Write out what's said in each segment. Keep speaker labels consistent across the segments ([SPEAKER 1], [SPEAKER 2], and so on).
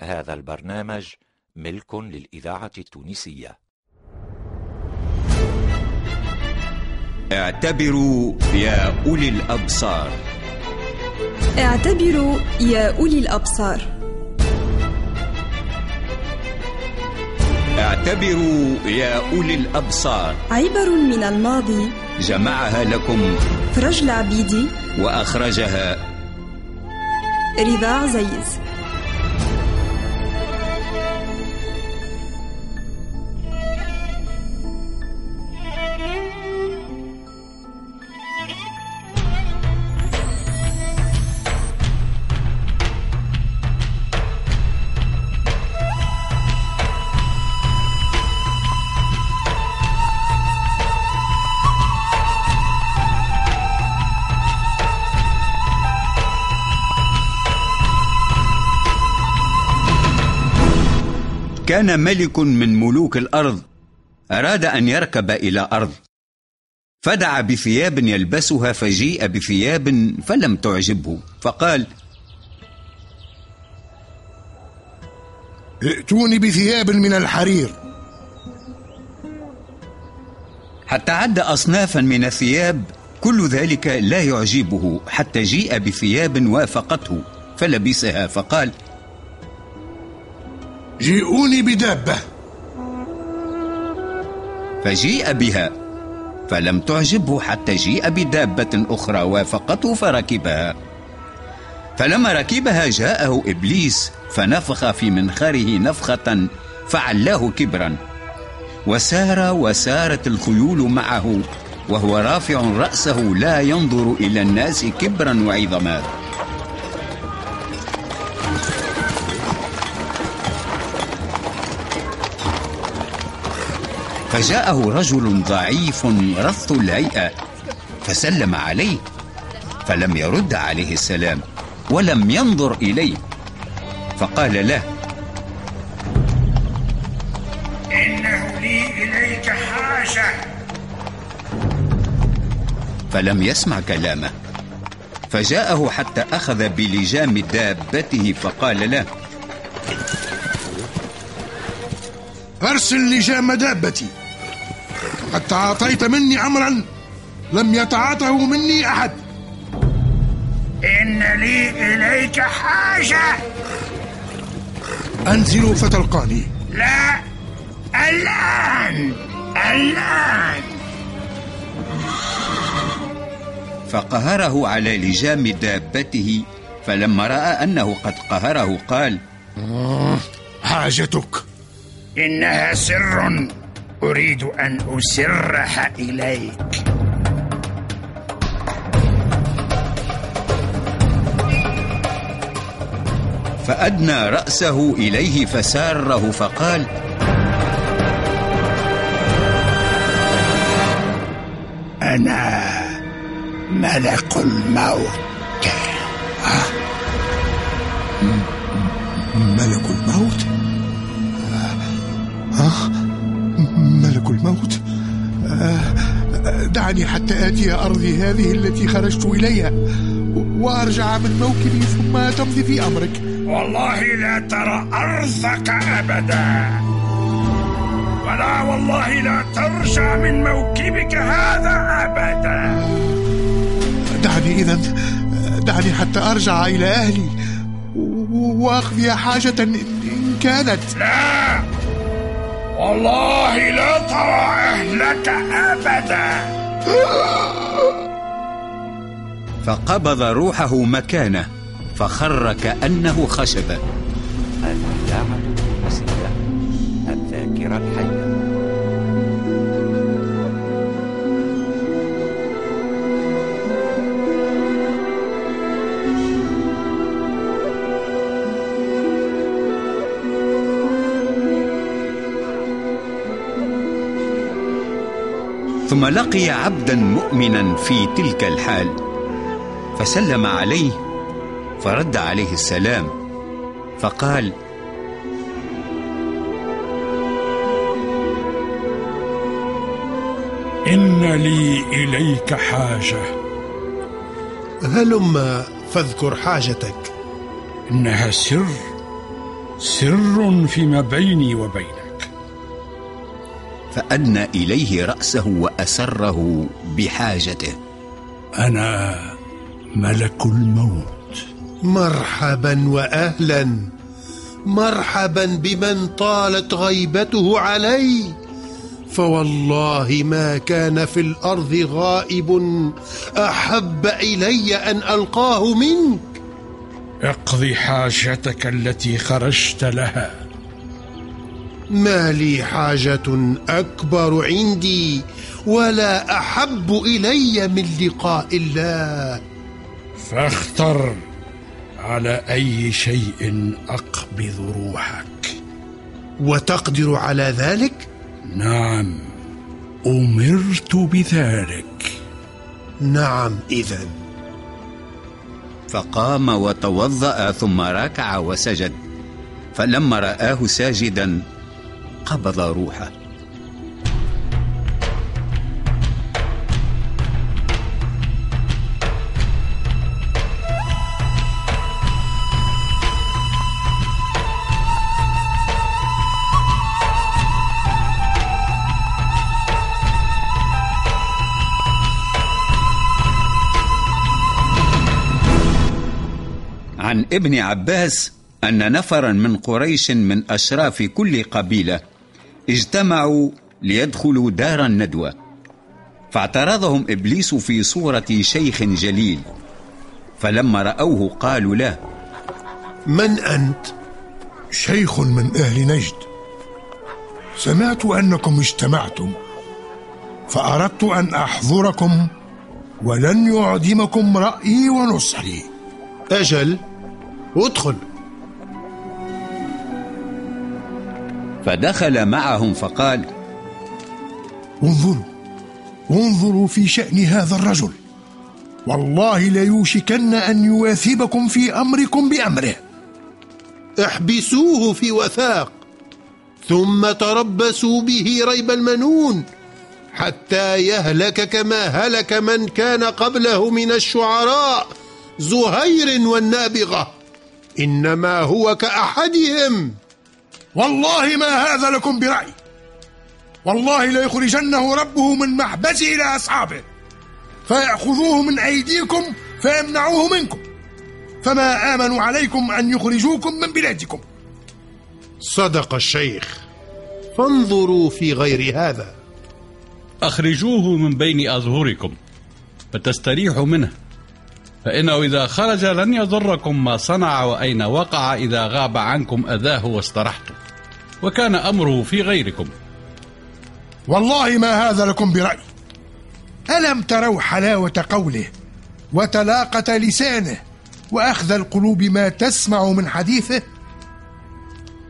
[SPEAKER 1] هذا البرنامج ملك للإذاعة التونسية.
[SPEAKER 2] اعتبروا يا أولي الأبصار.
[SPEAKER 3] اعتبروا يا أولي الأبصار.
[SPEAKER 2] اعتبروا يا أولي الأبصار.
[SPEAKER 3] عبر من الماضي
[SPEAKER 2] جمعها لكم.
[SPEAKER 3] فرج العبيدي
[SPEAKER 2] وأخرجها.
[SPEAKER 3] رضا عزيز.
[SPEAKER 2] كان ملك من ملوك الأرض أراد أن يركب إلى أرض. فدعا بثياب يلبسها فجيء بثياب فلم تعجبه فقال
[SPEAKER 4] ائتوني بثياب من الحرير.
[SPEAKER 2] حتى عد أصنافا من الثياب كل ذلك لا يعجبه حتى جيء بثياب وافقته فلبسها فقال
[SPEAKER 4] جيئوني بدابة.
[SPEAKER 2] فجيء بها. فلم تعجبه حتى جيء بدابة أخرى وافقته فركبها. فلما ركبها جاءه إبليس فنفخ في منخره نفخة فعلاه كبرا. وسار وسارت الخيول معه وهو رافع رأسه لا ينظر إلى الناس كبرا وعظما فجاءه رجل ضعيف رث الهيئة فسلم عليه فلم يرد عليه السلام ولم ينظر إليه فقال له
[SPEAKER 5] إنه لي إليك حاجة.
[SPEAKER 2] فلم يسمع كلامه فجاءه حتى أخذ بلجام دابته فقال له
[SPEAKER 4] أرسل لجام دابتي. قد تعاطيت مني أمرا لم يتعاطه مني أحد.
[SPEAKER 5] إن لي إليك حاجة.
[SPEAKER 4] أنزل فتلقاني.
[SPEAKER 5] لا الآن الآن.
[SPEAKER 2] فقهره على لجام دابته فلما رأى أنه قد قهره قال
[SPEAKER 4] حاجتك.
[SPEAKER 5] إنها سر. أريد أن أسرح إليك.
[SPEAKER 2] فأدنى رأسه إليه فساره فقال
[SPEAKER 5] أنا ملك الموت.
[SPEAKER 4] ملك الموت؟ دعني حتى آتي أرضي هذه التي خرجت إليها وأرجع من موكبي ثم تمضي في أمرك.
[SPEAKER 5] والله لا ترى أرضك أبدا. ولا والله لا ترجع من موكبك هذا أبدا.
[SPEAKER 4] دعني إذا دعني حتى أرجع إلى أهلي وأقضي حاجة إن كانت.
[SPEAKER 5] لا. والله لا ترى أهلك أبدا.
[SPEAKER 2] فقبض روحه مكانه فخر كأنه خشبة ثم لقي عبدا مؤمنا في تلك الحال فسلم عليه فرد عليه السلام فقال
[SPEAKER 5] إن لي إليك حاجة.
[SPEAKER 6] هلم فاذكر حاجتك.
[SPEAKER 5] إنها سر سر فيما بيني وبينك.
[SPEAKER 2] فأدنى إليه رأسه وأسره بحاجته.
[SPEAKER 5] أنا ملك الموت.
[SPEAKER 6] مرحبا واهلا. مرحبا بمن طالت غيبته علي. فوالله ما كان في الأرض غائب. أحب إلي أن ألقاه منك.
[SPEAKER 5] اقضي حاجتك التي خرجت لها.
[SPEAKER 6] ما لي حاجة أكبر عندي ولا أحب إلي من لقاء الله.
[SPEAKER 5] فاختر على أي شيء أقبض روحك.
[SPEAKER 6] وتقدر على ذلك؟
[SPEAKER 5] نعم أمرت بذلك.
[SPEAKER 6] نعم إذا.
[SPEAKER 2] فقام وتوضأ ثم ركع وسجد. فلما رآه ساجدا قبض روحه. عن ابن عباس أن نفرا من قريش من أشراف كل قبيلة. اجتمعوا ليدخلوا دار الندوة. فاعترضهم إبليس في صورة شيخ جليل. فلما رأوه قالوا له
[SPEAKER 6] من أنت؟
[SPEAKER 4] شيخ من أهل نجد. سمعت أنكم اجتمعتم. فأردت أن أحضركم ولن يعدمكم رأيي ونصحي.
[SPEAKER 6] أجل ادخل.
[SPEAKER 2] فدخل معهم فقال
[SPEAKER 4] انظروا انظروا في شأن هذا الرجل. والله ليوشكن أن يواثبكم في أمركم بأمره.
[SPEAKER 6] احبسوه في وثاق ثم تربصوا به ريب المنون حتى يهلك كما هلك من كان قبله من الشعراء زهير والنابغة. إنما هو كأحدهم.
[SPEAKER 4] والله ما هذا لكم برأي. والله ليخرجنه ربه من محبسه إلى أصحابه. فيأخذوه من أيديكم فيمنعوه منكم. فما آمنوا عليكم أن يخرجوكم من بلادكم.
[SPEAKER 6] صدق الشيخ. فانظروا في غير هذا.
[SPEAKER 7] أخرجوه من بين أظهركم فتستريحوا منه. فإنه إذا خرج لن يضركم ما صنع وأين وقع إذا غاب عنكم أذاه واسترحتم. وكان أمره في غيركم.
[SPEAKER 4] والله ما هذا لكم برأي. ألم تروا حلاوة قوله وتلاقة لسانه وأخذ القلوب ما تسمع من حديثه؟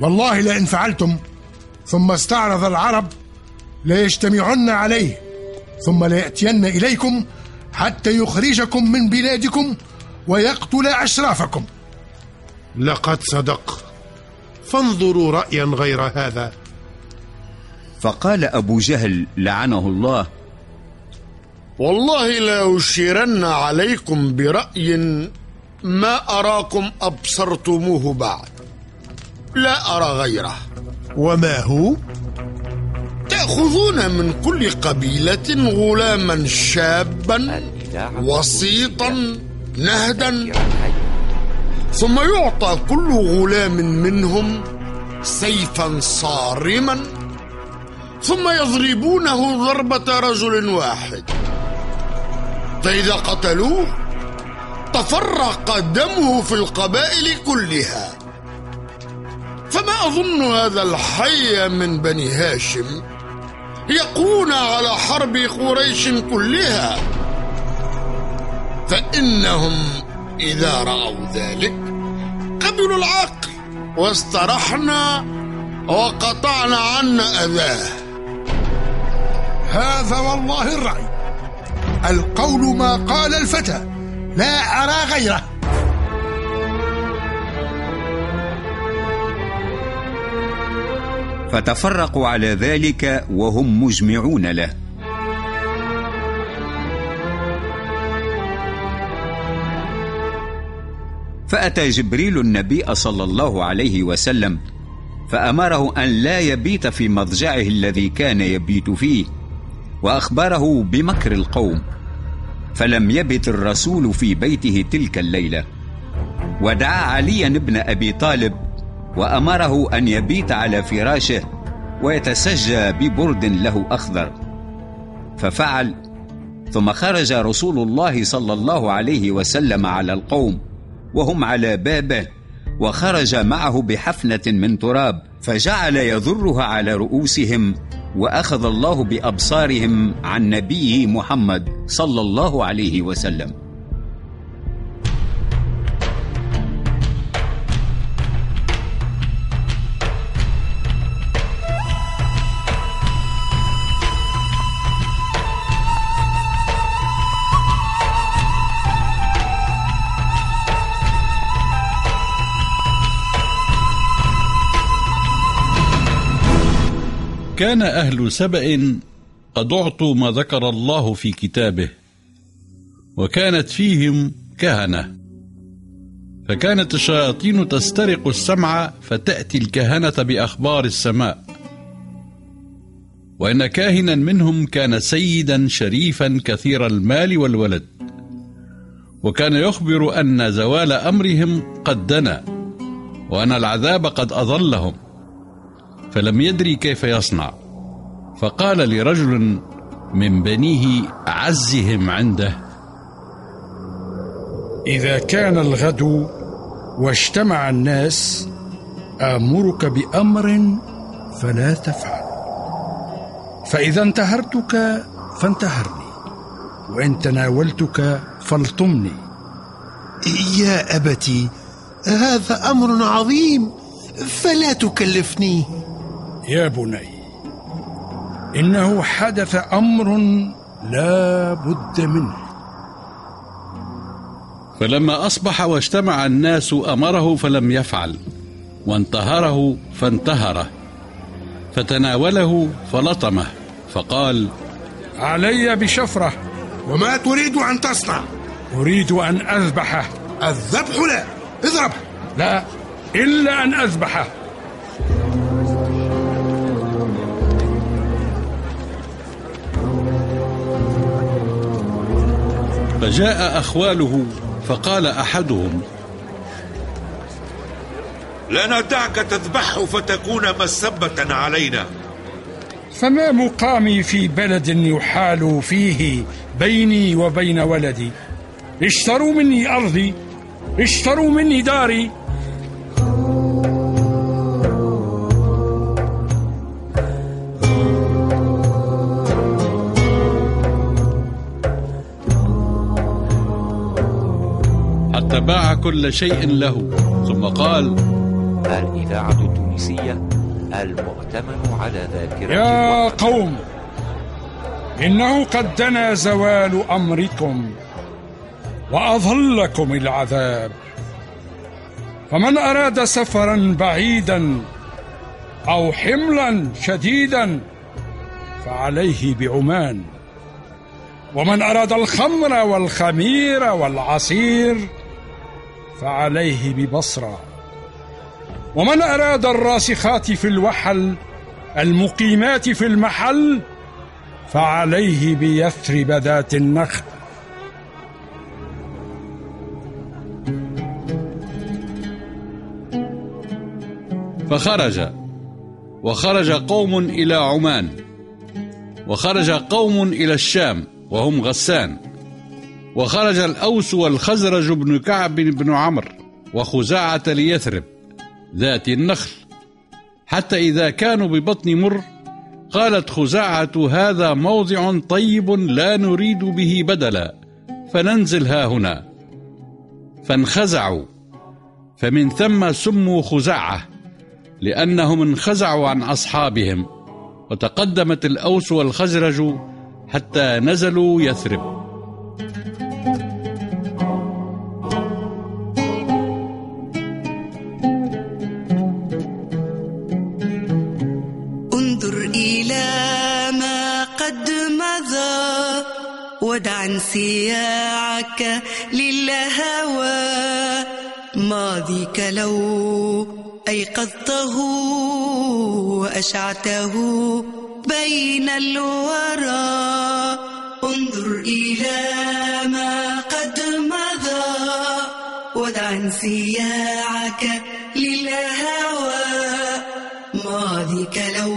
[SPEAKER 4] والله لئن فعلتم ثم استعرض العرب ليجتمعن عليه ثم ليأتين إليكم حتى يخرجكم من بلادكم ويقتل أشرافكم.
[SPEAKER 6] لقد صدق فانظروا رأيا غير هذا.
[SPEAKER 2] فقال أبو جهل لعنه الله
[SPEAKER 8] والله لأشيرن عليكم برأي ما أراكم أبصرتموه بعد. لا أرى غيره.
[SPEAKER 6] وما هو؟
[SPEAKER 8] تأخذون من كل قبيلة غلاما شابا وسيطا نهدا. ثم يعطى كل غلام منهم سيفا صارما ثم يضربونه ضربة رجل واحد. فإذا قتلوه تفرق دمه في القبائل كلها. فما أظن هذا الحي من بني هاشم يقون على حرب قريش كلها. فإنهم إذا رأوا ذلك قبلوا العقل واسترحنا وقطعنا عنا أذاه.
[SPEAKER 4] هذا والله الرأي. القول ما قال الفتى لا أرى غيره.
[SPEAKER 2] فتفرقوا على ذلك وهم مجمعون له. فأتى جبريل النبي صلى الله عليه وسلم فأمره أن لا يبيت في مضجعه الذي كان يبيت فيه وأخبره بمكر القوم فلم يبت الرسول في بيته تلك الليلة. ودعا عليا بن أبي طالب وأمره أن يبيت على فراشه ويتسجى ببرد له أخضر. ففعل ثم خرج رسول الله صلى الله عليه وسلم على القوم وهم على بابه وخرج معه بحفنة من تراب فجعل يذرها على رؤوسهم وأخذ الله بأبصارهم عن نبيه محمد صلى الله عليه وسلم.
[SPEAKER 7] كان أهل سبأ قد أعطوا ما ذكر الله في كتابه وكانت فيهم كهنة. فكانت الشياطين تسترق السمع فتأتي الكهنة بأخبار السماء. وإن كاهنا منهم كان سيدا شريفا كثير المال والولد. وكان يخبر أن زوال أمرهم قد دنا وأن العذاب قد أظلهم. فلم يدري كيف يصنع. فقال لرجل من بنيه أعزهم عنده
[SPEAKER 5] إذا كان الغد واجتمع الناس آمرك بأمر فلا تفعل. فإذا انتهرتك فانتهرني وإن تناولتك فالطمني
[SPEAKER 6] يا أبتي هذا أمر عظيم فلا تكلفني.
[SPEAKER 5] يا بني إنه حدث أمر لا بد منه.
[SPEAKER 7] فلما أصبح واجتمع الناس أمره فلم يفعل وانتهره فانتهره فتناوله فلطمه فقال
[SPEAKER 5] علي بشفرة.
[SPEAKER 4] وما تريد أن تصنع؟
[SPEAKER 5] أريد أن أذبحه.
[SPEAKER 4] الذبح لا اضربه.
[SPEAKER 5] لا إلا أن أذبحه.
[SPEAKER 7] فجاء أخواله فقال أحدهم
[SPEAKER 9] لا ندعك تذبحه فتكون مسبة علينا.
[SPEAKER 5] فما مقامي في بلد يحال فيه بيني وبين ولدي؟ اشتروا مني أرضي اشتروا مني داري.
[SPEAKER 7] حتى باع كل شيء له. ثم قال
[SPEAKER 1] الإذاعة التونسية المؤتمن على ذاكرة
[SPEAKER 5] يا. قوم إنه قد دنا زوال أمركم وأظلكم العذاب. فمن أراد سفرا بعيدا أو حملا شديدا فعليه بعمان. ومن أراد الخمر والخمير والعصير فعليه ببصرة ومن أراد الراسخات في الوحل المقيمات في المحل فعليه بيثرب ذات النخل.
[SPEAKER 7] فخرج وخرج قوم إلى عمان وخرج قوم إلى الشام وهم غسان. وخرج الأوس والخزرج بن كعب بن عمرو وخزاعة ليثرب ذات النخل. حتى إذا كانوا ببطن مر قالت خزاعة هذا موضع طيب لا نريد به بدلا فننزل ها هنا. فانخزعوا فمن ثم سموا خزاعة لأنهم انخزعوا عن أصحابهم وتقدمت الأوس والخزرج حتى نزلوا يثرب.
[SPEAKER 10] انسياعك للهوى. ماضيك لو أيقظته وأشعته بين الورى. انظر إلى ما قد مضى ودع انسياعك للهوى. ماضيك لو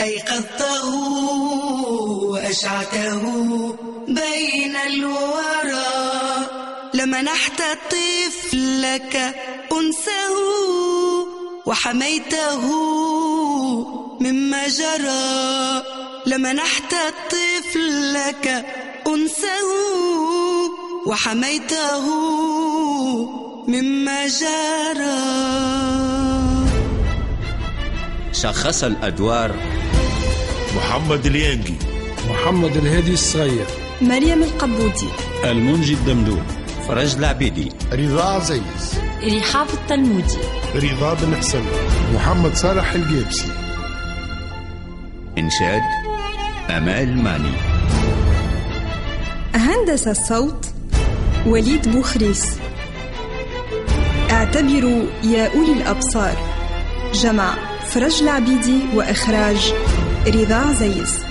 [SPEAKER 10] أيقظته وأشعته بين الورى. لمنحت طفلك أنسه وحميته مما جرى لمنحت طفلك أنسه وحميته مما جرى
[SPEAKER 2] شخص الأدوار
[SPEAKER 5] محمد اليانجي.
[SPEAKER 11] محمد الهادي الصغير.
[SPEAKER 3] مريم القبودي.
[SPEAKER 7] المنجي الدمدوم.
[SPEAKER 2] فرج العبيدي.
[SPEAKER 8] رضا عزيز
[SPEAKER 12] رحاب التلمودي.
[SPEAKER 6] رضا بن حسن. محمد صالح الجيبسي
[SPEAKER 2] إنشاد أمال ماني.
[SPEAKER 3] هندس الصوت وليد بوخريس. اعتبروا يا أولي الأبصار. جمع فرج العبيدي وإخراج رضا عزيز